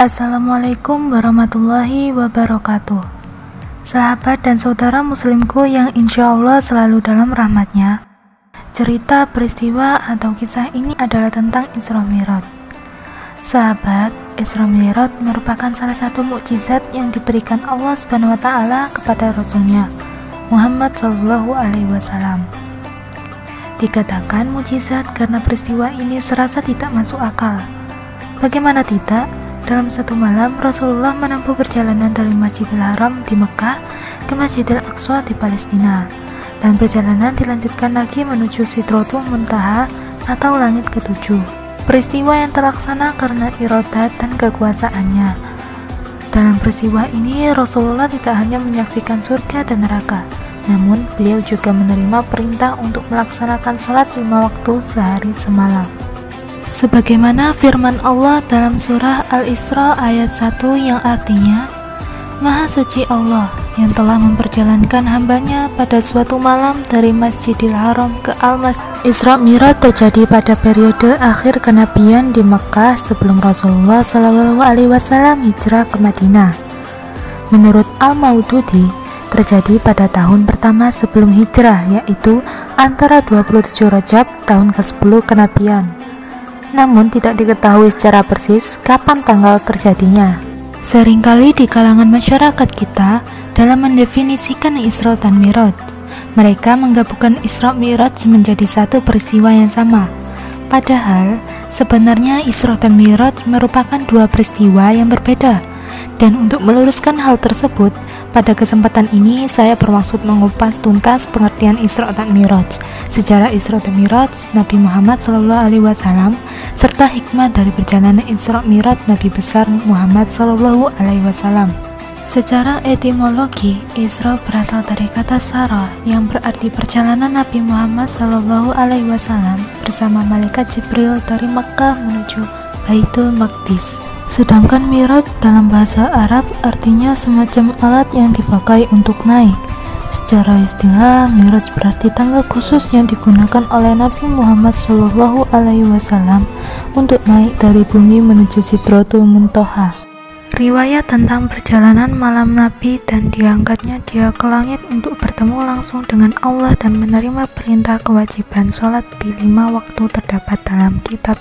Assalamualaikum warahmatullahi wabarakatuh Sahabat dan saudara muslimku yang insya Allah selalu dalam rahmatnya Cerita peristiwa atau kisah ini adalah tentang Isra Mi'raj Sahabat, Isra Mi'raj merupakan salah satu mukjizat yang diberikan Allah Subhanahu wa taala kepada rasulnya Muhammad Shallallahu alaihi wasallam Dikatakan mujizat karena peristiwa ini serasa tidak masuk akal. Bagaimana tidak? Dalam satu malam, Rasulullah menempuh perjalanan dari Masjidil Haram di Mekah ke Masjidil Aqsa di Palestina. Dan perjalanan dilanjutkan lagi menuju Sidratul Muntaha atau langit ketujuh. Peristiwa yang terlaksana karena irodat dan kekuasaannya. Dalam peristiwa ini, Rasulullah tidak hanya menyaksikan surga dan neraka, namun, beliau juga menerima perintah untuk melaksanakan sholat lima waktu sehari semalam. Sebagaimana firman Allah dalam surah Al-Isra ayat 1 yang artinya, Maha suci Allah yang telah memperjalankan hambanya pada suatu malam dari Masjidil Haram ke Al-Mas Isra Mi'raj terjadi pada periode akhir kenabian di Mekah sebelum Rasulullah Shallallahu Alaihi Wasallam hijrah ke Madinah. Menurut Al-Maududi, terjadi pada tahun pertama sebelum hijrah yaitu antara 27 Rajab tahun ke-10 kenabian. Namun tidak diketahui secara persis kapan tanggal terjadinya. Seringkali di kalangan masyarakat kita dalam mendefinisikan Isra dan Miraj, mereka menggabungkan Isra Miraj menjadi satu peristiwa yang sama. Padahal sebenarnya Isra dan Miraj merupakan dua peristiwa yang berbeda. Dan untuk meluruskan hal tersebut, pada kesempatan ini, saya bermaksud mengupas tuntas pengertian Isra dan Miraj, sejarah Isra dan Miraj Nabi Muhammad Shallallahu Alaihi Wasallam, serta hikmah dari perjalanan Isra Miraj Nabi besar Muhammad Shallallahu Alaihi Wasallam. Secara etimologi, Isra berasal dari kata Sarah yang berarti perjalanan Nabi Muhammad Shallallahu Alaihi Wasallam bersama malaikat Jibril dari Mekah menuju Baitul Maqdis. Sedangkan miraj dalam bahasa Arab artinya semacam alat yang dipakai untuk naik. Secara istilah, miraj berarti tangga khusus yang digunakan oleh Nabi Muhammad Wasallam untuk naik dari bumi menuju Sidratul Muntaha. Riwayat tentang perjalanan malam Nabi dan diangkatnya dia ke langit untuk bertemu langsung dengan Allah dan menerima perintah kewajiban sholat di lima waktu terdapat dalam kitab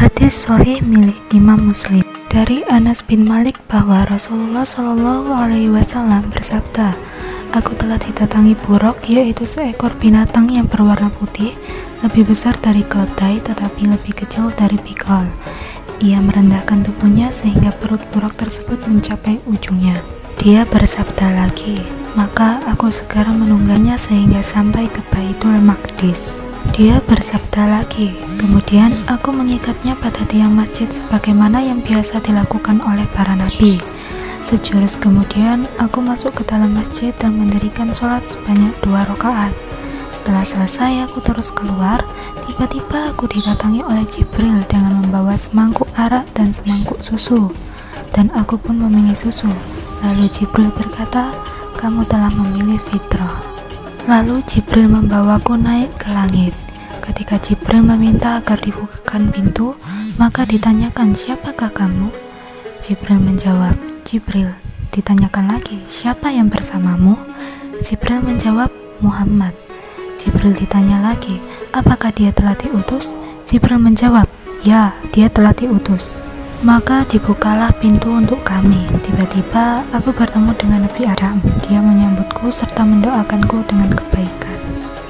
hadis sahih milik Imam Muslim dari Anas bin Malik bahwa Rasulullah Shallallahu Alaihi Wasallam bersabda, Aku telah didatangi buruk, yaitu seekor binatang yang berwarna putih, lebih besar dari keledai tetapi lebih kecil dari pikal. Ia merendahkan tubuhnya sehingga perut buruk tersebut mencapai ujungnya. Dia bersabda lagi, maka aku segera menunggangnya sehingga sampai ke Baitul Maqdis. Dia bersabda lagi, kemudian aku mengikatnya pada tiang masjid sebagaimana yang biasa dilakukan oleh para nabi. Sejurus kemudian, aku masuk ke dalam masjid dan mendirikan sholat sebanyak dua rakaat. Setelah selesai, aku terus keluar. Tiba-tiba aku didatangi oleh Jibril dengan membawa semangkuk arak dan semangkuk susu. Dan aku pun memilih susu. Lalu Jibril berkata, kamu telah memilih fitrah. Lalu Jibril membawaku naik ke langit. Ketika Jibril meminta agar dibukakan pintu, maka ditanyakan, "Siapakah kamu?" Jibril menjawab, "Jibril." Ditanyakan lagi, "Siapa yang bersamamu?" Jibril menjawab, "Muhammad." Jibril ditanya lagi, "Apakah dia telah diutus?" Jibril menjawab, "Ya, dia telah diutus." Maka dibukalah pintu untuk kami. Tiba-tiba aku bertemu dengan Nabi Adam. Dia menyambutku serta mendoakanku dengan kebaikan.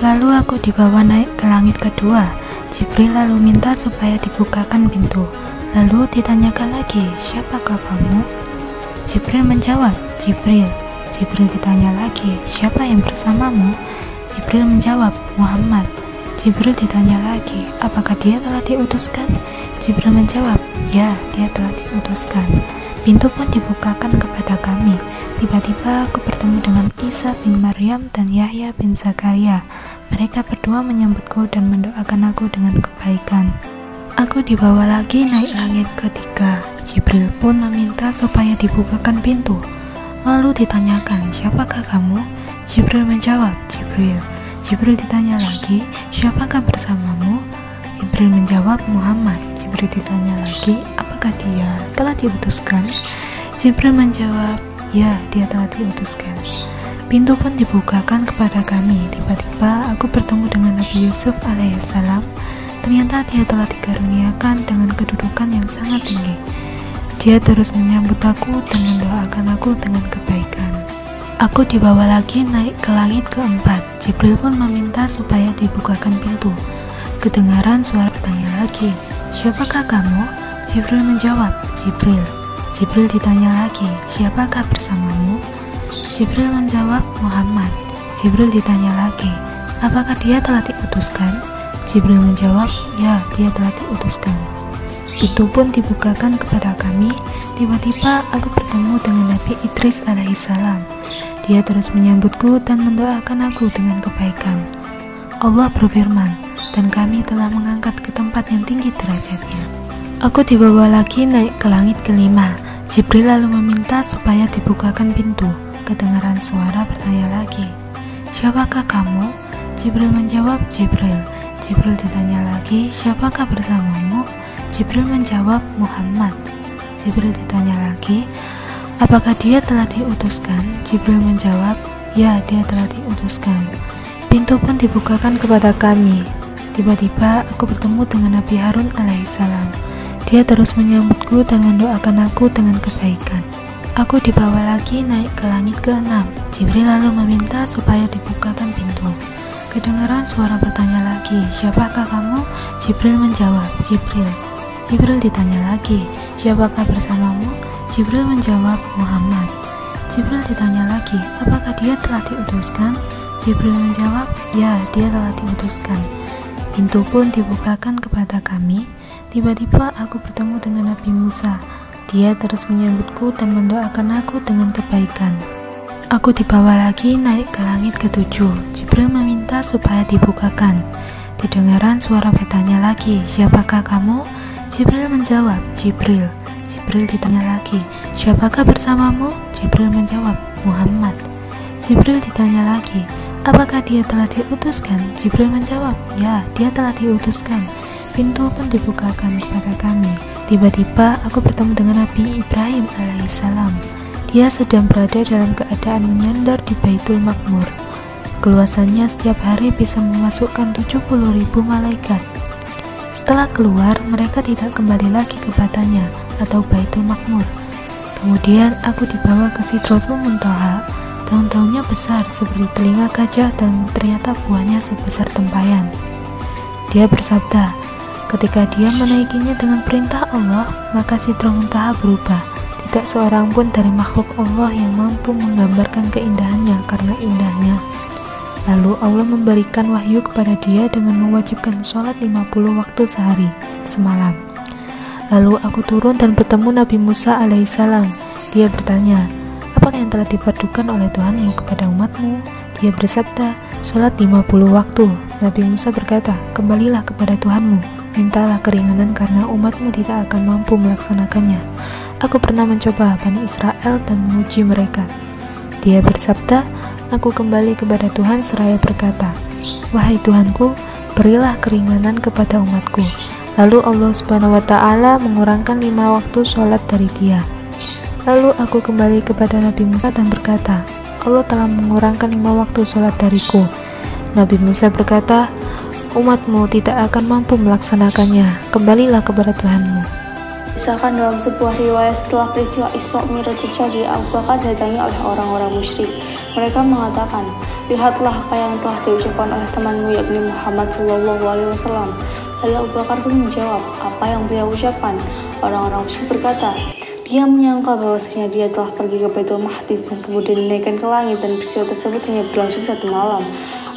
Lalu aku dibawa naik ke langit kedua. Jibril lalu minta supaya dibukakan pintu. Lalu ditanyakan lagi, siapakah kamu? Jibril menjawab, Jibril. Jibril ditanya lagi, siapa yang bersamamu? Jibril menjawab, Muhammad. Jibril ditanya lagi, apakah dia telah diutuskan? Jibril menjawab, Ya, dia telah diutuskan. Pintu pun dibukakan kepada kami. Tiba-tiba aku bertemu dengan Isa bin Maryam dan Yahya bin Zakaria. Mereka berdua menyambutku dan mendoakan aku dengan kebaikan. Aku dibawa lagi naik langit ketiga. Jibril pun meminta supaya dibukakan pintu. Lalu ditanyakan, siapakah kamu? Jibril menjawab, Jibril. Jibril ditanya lagi, siapakah bersamamu? Jibril menjawab, Muhammad. Jibril ditanya lagi, apa apakah dia telah diutuskan? Jibril menjawab, ya dia telah diutuskan. Pintu pun dibukakan kepada kami. Tiba-tiba aku bertemu dengan Nabi Yusuf alaihissalam. Ternyata dia telah dikaruniakan dengan kedudukan yang sangat tinggi. Dia terus menyambut aku dan mendoakan aku dengan kebaikan. Aku dibawa lagi naik ke langit keempat. Jibril pun meminta supaya dibukakan pintu. Kedengaran suara bertanya lagi, siapakah kamu? Jibril menjawab, Jibril. Jibril ditanya lagi, siapakah bersamamu? Jibril menjawab, Muhammad. Jibril ditanya lagi, apakah dia telah diutuskan? Jibril menjawab, ya, dia telah diutuskan. Pintu pun dibukakan kepada kami. Tiba-tiba aku bertemu dengan Nabi Idris alaihissalam. Dia terus menyambutku dan mendoakan aku dengan kebaikan. Allah berfirman, dan kami telah mengangkat ke tempat yang tinggi derajatnya. Aku dibawa lagi naik ke langit kelima. Jibril lalu meminta supaya dibukakan pintu. Kedengaran suara bertanya lagi, Siapakah kamu? Jibril menjawab, Jibril. Jibril ditanya lagi, siapakah bersamamu? Jibril menjawab, Muhammad. Jibril ditanya lagi, Apakah dia telah diutuskan? Jibril menjawab, Ya, dia telah diutuskan. Pintu pun dibukakan kepada kami. Tiba-tiba aku bertemu dengan Nabi Harun alaihissalam. Dia terus menyambutku dan mendoakan aku dengan kebaikan. Aku dibawa lagi naik ke langit ke-6. Jibril lalu meminta supaya dibukakan pintu. Kedengaran suara bertanya lagi, siapakah kamu? Jibril menjawab, Jibril. Jibril ditanya lagi, siapakah bersamamu? Jibril menjawab, Muhammad. Jibril ditanya lagi, apakah dia telah diutuskan? Jibril menjawab, ya, dia telah diutuskan. Pintu pun dibukakan kepada kami. Tiba-tiba aku bertemu dengan Nabi Musa. Dia terus menyambutku dan mendoakan aku dengan kebaikan. Aku dibawa lagi naik ke langit ketujuh. Jibril meminta supaya dibukakan. Didengaran suara bertanya lagi, siapakah kamu? Jibril menjawab, Jibril. Jibril ditanya lagi, siapakah bersamamu? Jibril menjawab, Muhammad. Jibril ditanya lagi, apakah dia telah diutuskan? Jibril menjawab, ya, dia telah diutuskan. Pintu pun dibukakan kepada kami. Tiba-tiba aku bertemu dengan Nabi Ibrahim alaihissalam. Dia sedang berada dalam keadaan menyandar di Baitul Makmur. Keluasannya setiap hari bisa memasukkan 70 ribu malaikat. Setelah keluar, mereka tidak kembali lagi ke batanya atau Baitul Makmur. Kemudian aku dibawa ke Sidratul Muntaha. Daun-daunnya besar seperti telinga gajah dan ternyata buahnya sebesar tempayan. Dia bersabda, ketika dia menaikinya dengan perintah Allah, maka Sidratul Muntaha berubah. Tidak seorang pun dari makhluk Allah yang mampu menggambarkan keindahannya karena indahnya. Lalu Allah memberikan wahyu kepada dia dengan mewajibkan sholat 50 waktu sehari, semalam. Lalu aku turun dan bertemu Nabi Musa alaihissalam. Dia bertanya, apa yang telah difardukan oleh Tuhanmu kepada umatmu? Dia bersabda, sholat 50 waktu. Nabi Musa berkata, kembalilah kepada Tuhanmu, mintalah keringanan karena umatmu tidak akan mampu melaksanakannya. Aku pernah mencoba Bani Israel dan menguji mereka. Dia bersabda, Aku kembali kepada Tuhan seraya berkata, Wahai Tuhanku, berilah keringanan kepada umatku. Lalu Allah Subhanahu wa taala mengurangkan lima waktu sholat dari dia. Lalu aku kembali kepada Nabi Musa dan berkata, Allah telah mengurangkan lima waktu sholat dariku. Nabi Musa berkata, umatmu tidak akan mampu melaksanakannya. Kembalilah kepada Tuhanmu. Misalkan dalam sebuah riwayat setelah peristiwa Isra Mi'raj terjadi, Abu Bakar didatangi oleh orang-orang musyrik. Mereka mengatakan, lihatlah apa yang telah diucapkan oleh temanmu yakni Muhammad Shallallahu Alaihi Wasallam. Lalu Abu Bakar pun menjawab, apa yang beliau ucapkan? Orang-orang musyrik berkata, dia menyangka bahwasanya dia telah pergi ke Baitul Mahdis dan kemudian dinaikkan ke langit dan peristiwa tersebut hanya berlangsung satu malam.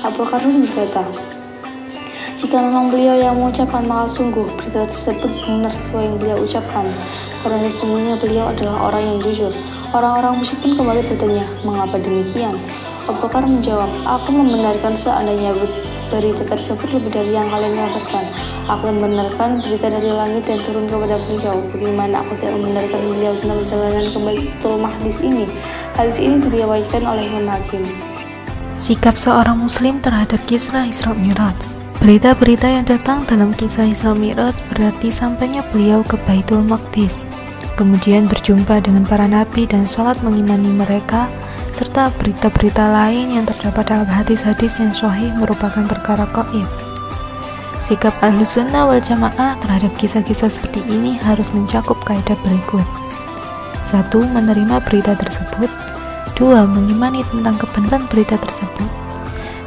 Abu Bakar pun berkata, jika memang beliau yang mengucapkan maka sungguh berita tersebut benar sesuai yang beliau ucapkan. Karena sesungguhnya beliau adalah orang yang jujur. Orang-orang musyrik pun kembali bertanya, mengapa demikian? Abu Bakar menjawab, aku membenarkan seandainya berita tersebut lebih dari yang kalian kabarkan. Aku membenarkan berita dari langit yang turun kepada beliau. Bagaimana aku tidak membenarkan beliau tentang perjalanan ke Baitul Mahdis ini? Hadis ini diriwayatkan oleh Imam Hakim. Sikap seorang muslim terhadap kisah Isra Miraj Berita-berita yang datang dalam kisah Isra Mi'raj berarti sampainya beliau ke Baitul Maqdis, kemudian berjumpa dengan para nabi dan sholat mengimani mereka, serta berita-berita lain yang terdapat dalam hadis-hadis yang sahih merupakan perkara gaib. Sikap ahlu sunnah wal jamaah terhadap kisah-kisah seperti ini harus mencakup kaidah berikut. Satu, menerima berita tersebut. Dua, mengimani tentang kebenaran berita tersebut.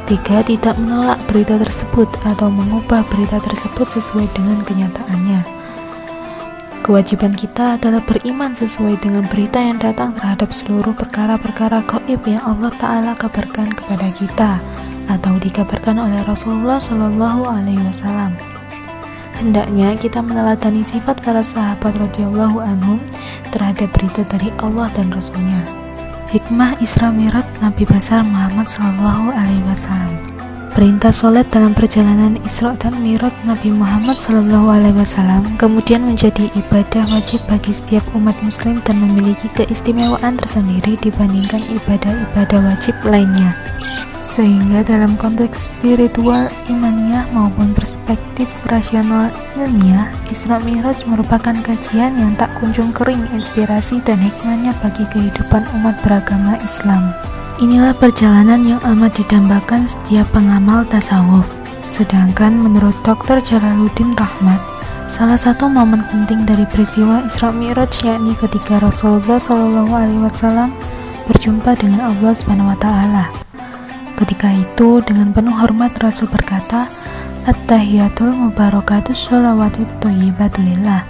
Tiga, tidak menolak berita tersebut atau mengubah berita tersebut sesuai dengan kenyataannya. Kewajiban kita adalah beriman sesuai dengan berita yang datang terhadap seluruh perkara-perkara gaib yang Allah Ta'ala kabarkan kepada kita atau dikabarkan oleh Rasulullah Shallallahu Alaihi Wasallam. Hendaknya kita meneladani sifat para sahabat radhiyallahu anhum terhadap berita dari Allah dan Rasulnya. Hikmah Isra Mi'raj Nabi besar Muhammad Sallallahu Alaihi Wasallam. Perintah sholat dalam perjalanan Isra dan Mi'raj Nabi Muhammad Sallallahu Alaihi Wasallam kemudian menjadi ibadah wajib bagi setiap umat Muslim dan memiliki keistimewaan tersendiri dibandingkan ibadah-ibadah wajib lainnya. Sehingga dalam konteks spiritual, imaniyah maupun perspektif rasional ilmiah, Isra Mi'raj merupakan kajian yang tak kunjung kering inspirasi dan hikmahnya bagi kehidupan umat beragama Islam. Inilah perjalanan yang amat didambakan setiap pengamal tasawuf. Sedangkan menurut Dr. Jalaluddin Rahmat, salah satu momen penting dari peristiwa Isra Mi'raj yakni ketika Rasulullah wasallam berjumpa dengan Allah Subhanahu wa taala. Ketika itu, dengan penuh hormat Rasul berkata, At-tahiyatul mubarakatus sholawatut thayyibatulillah.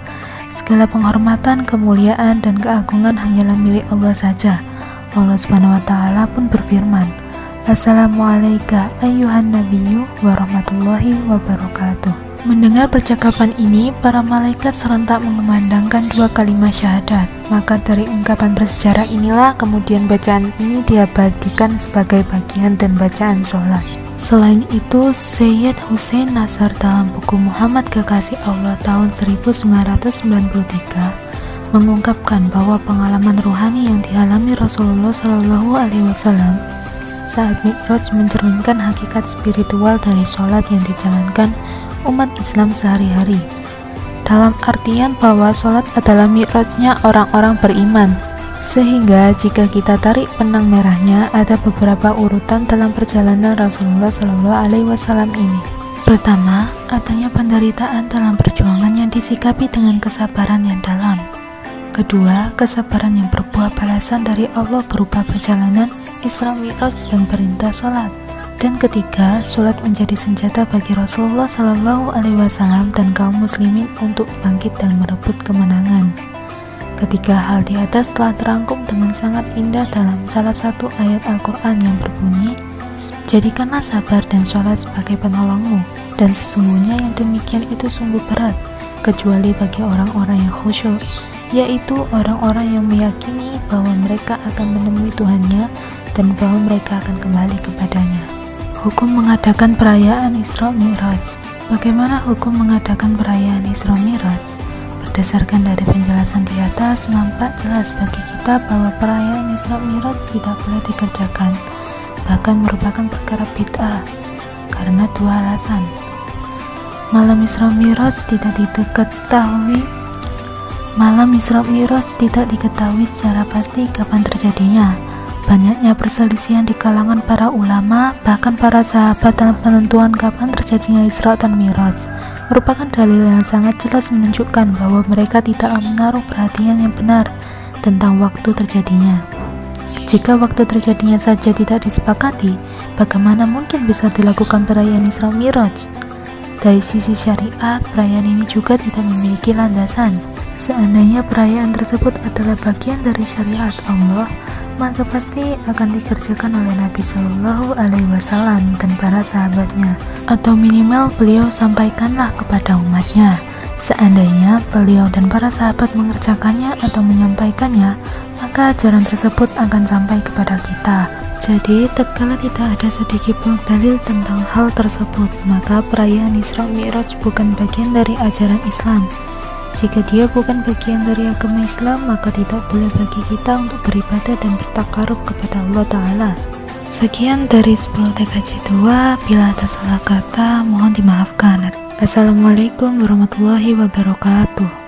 Segala penghormatan, kemuliaan, dan keagungan hanyalah milik Allah saja. Allah Subhanahu wa taala pun berfirman, Assalamualaikum ayyuhan nabiyyu warahmatullahi wabarakatuh. Mendengar percakapan ini, para malaikat serentak mengumandangkan dua kalimat syahadat. Maka dari ungkapan bersejarah inilah kemudian bacaan ini diabadikan sebagai bagian dan bacaan sholat. Selain itu, Sayyid Hussein Nasar dalam buku Muhammad Kekasih Allah tahun 1993 mengungkapkan bahwa pengalaman rohani yang dialami Rasulullah Shallallahu Alaihi Wasallam saat Mi'raj mencerminkan hakikat spiritual dari sholat yang dijalankan umat Islam sehari-hari. Dalam artian bahwa sholat adalah mi'rajnya orang-orang beriman, sehingga jika kita tarik penang merahnya, ada beberapa urutan dalam perjalanan Rasulullah Shallallahu Alaihi Wasallam ini. Pertama, adanya penderitaan dalam perjuangan yang disikapi dengan kesabaran yang dalam. Kedua, kesabaran yang berbuah balasan dari Allah berupa perjalanan Isra Mi'raj dan perintah sholat. Dan ketiga, sholat menjadi senjata bagi Rasulullah Shallallahu Alaihi Wasallam dan kaum muslimin untuk bangkit dan merebut kemenangan. Ketiga hal di atas telah terangkum dengan sangat indah dalam salah satu ayat Al-Quran yang berbunyi, Jadikanlah sabar dan sholat sebagai penolongmu, dan sesungguhnya yang demikian itu sungguh berat, kecuali bagi orang-orang yang khusyuk, yaitu orang-orang yang meyakini bahwa mereka akan menemui Tuhannya dan bahwa mereka akan kembali kepadanya. Hukum mengadakan perayaan Isra Mi'raj Bagaimana hukum mengadakan perayaan Isra Mi'raj? Berdasarkan dari penjelasan di atas, nampak jelas bagi kita bahwa perayaan Isra Mi'raj tidak boleh dikerjakan, bahkan merupakan perkara bid'ah, karena dua alasan. Malam Isra Mi'raj tidak diketahui Malam Isra Mi'raj tidak diketahui secara pasti kapan terjadinya, Banyaknya perselisihan di kalangan para ulama, bahkan para sahabat dalam penentuan kapan terjadinya Isra dan Miraj, merupakan dalil yang sangat jelas menunjukkan bahwa mereka tidak menaruh perhatian yang benar tentang waktu terjadinya. Jika waktu terjadinya saja tidak disepakati, bagaimana mungkin bisa dilakukan perayaan Isra Miraj? Dari sisi syariat, perayaan ini juga tidak memiliki landasan. Seandainya perayaan tersebut adalah bagian dari syariat Allah, maka pasti akan dikerjakan oleh Nabi Shallallahu Alaihi Wasallam dan para sahabatnya, atau minimal beliau sampaikanlah kepada umatnya. Seandainya beliau dan para sahabat mengerjakannya atau menyampaikannya, maka ajaran tersebut akan sampai kepada kita. Jadi, tatkala tidak ada sedikit pun dalil tentang hal tersebut, maka perayaan Isra Mi'raj bukan bagian dari ajaran Islam. Jika dia bukan bagian dari agama Islam, maka tidak boleh bagi kita untuk beribadah dan bertakarub kepada Allah Ta'ala. Sekian dari 10 TKJ 2, bila ada salah kata, mohon dimaafkan. Assalamualaikum warahmatullahi wabarakatuh.